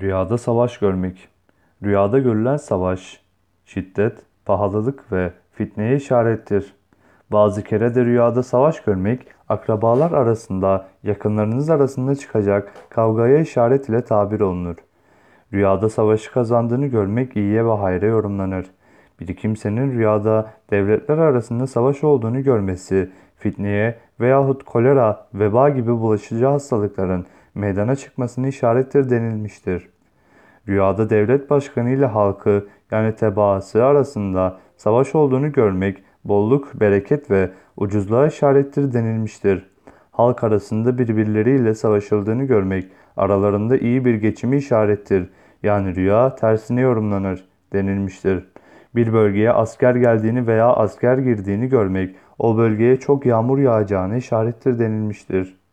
Rüyada savaş görmek. Rüyada görülen savaş, şiddet, pahalılık ve fitneye işarettir. Bazı kere de rüyada savaş görmek, akrabalar arasında, yakınlarınız arasında çıkacak kavgaya işaret ile tabir olunur. Rüyada savaşı kazandığını görmek iyiye ve hayra yorumlanır. Bir kimsenin rüyada devletler arasında savaş olduğunu görmesi, fitneye veyahut kolera, veba gibi bulaşıcı hastalıkların meydana çıkmasını işarettir denilmiştir. Rüyada devlet başkanı ile halkı yani tebaası arasında savaş olduğunu görmek bolluk, bereket ve ucuzluğa işarettir denilmiştir. Halk arasında birbirleriyle savaşıldığını görmek aralarında iyi bir geçimi işarettir. Yani rüya tersine yorumlanır denilmiştir. Bir bölgeye asker geldiğini veya asker girdiğini görmek o bölgeye çok yağmur yağacağını işarettir denilmiştir.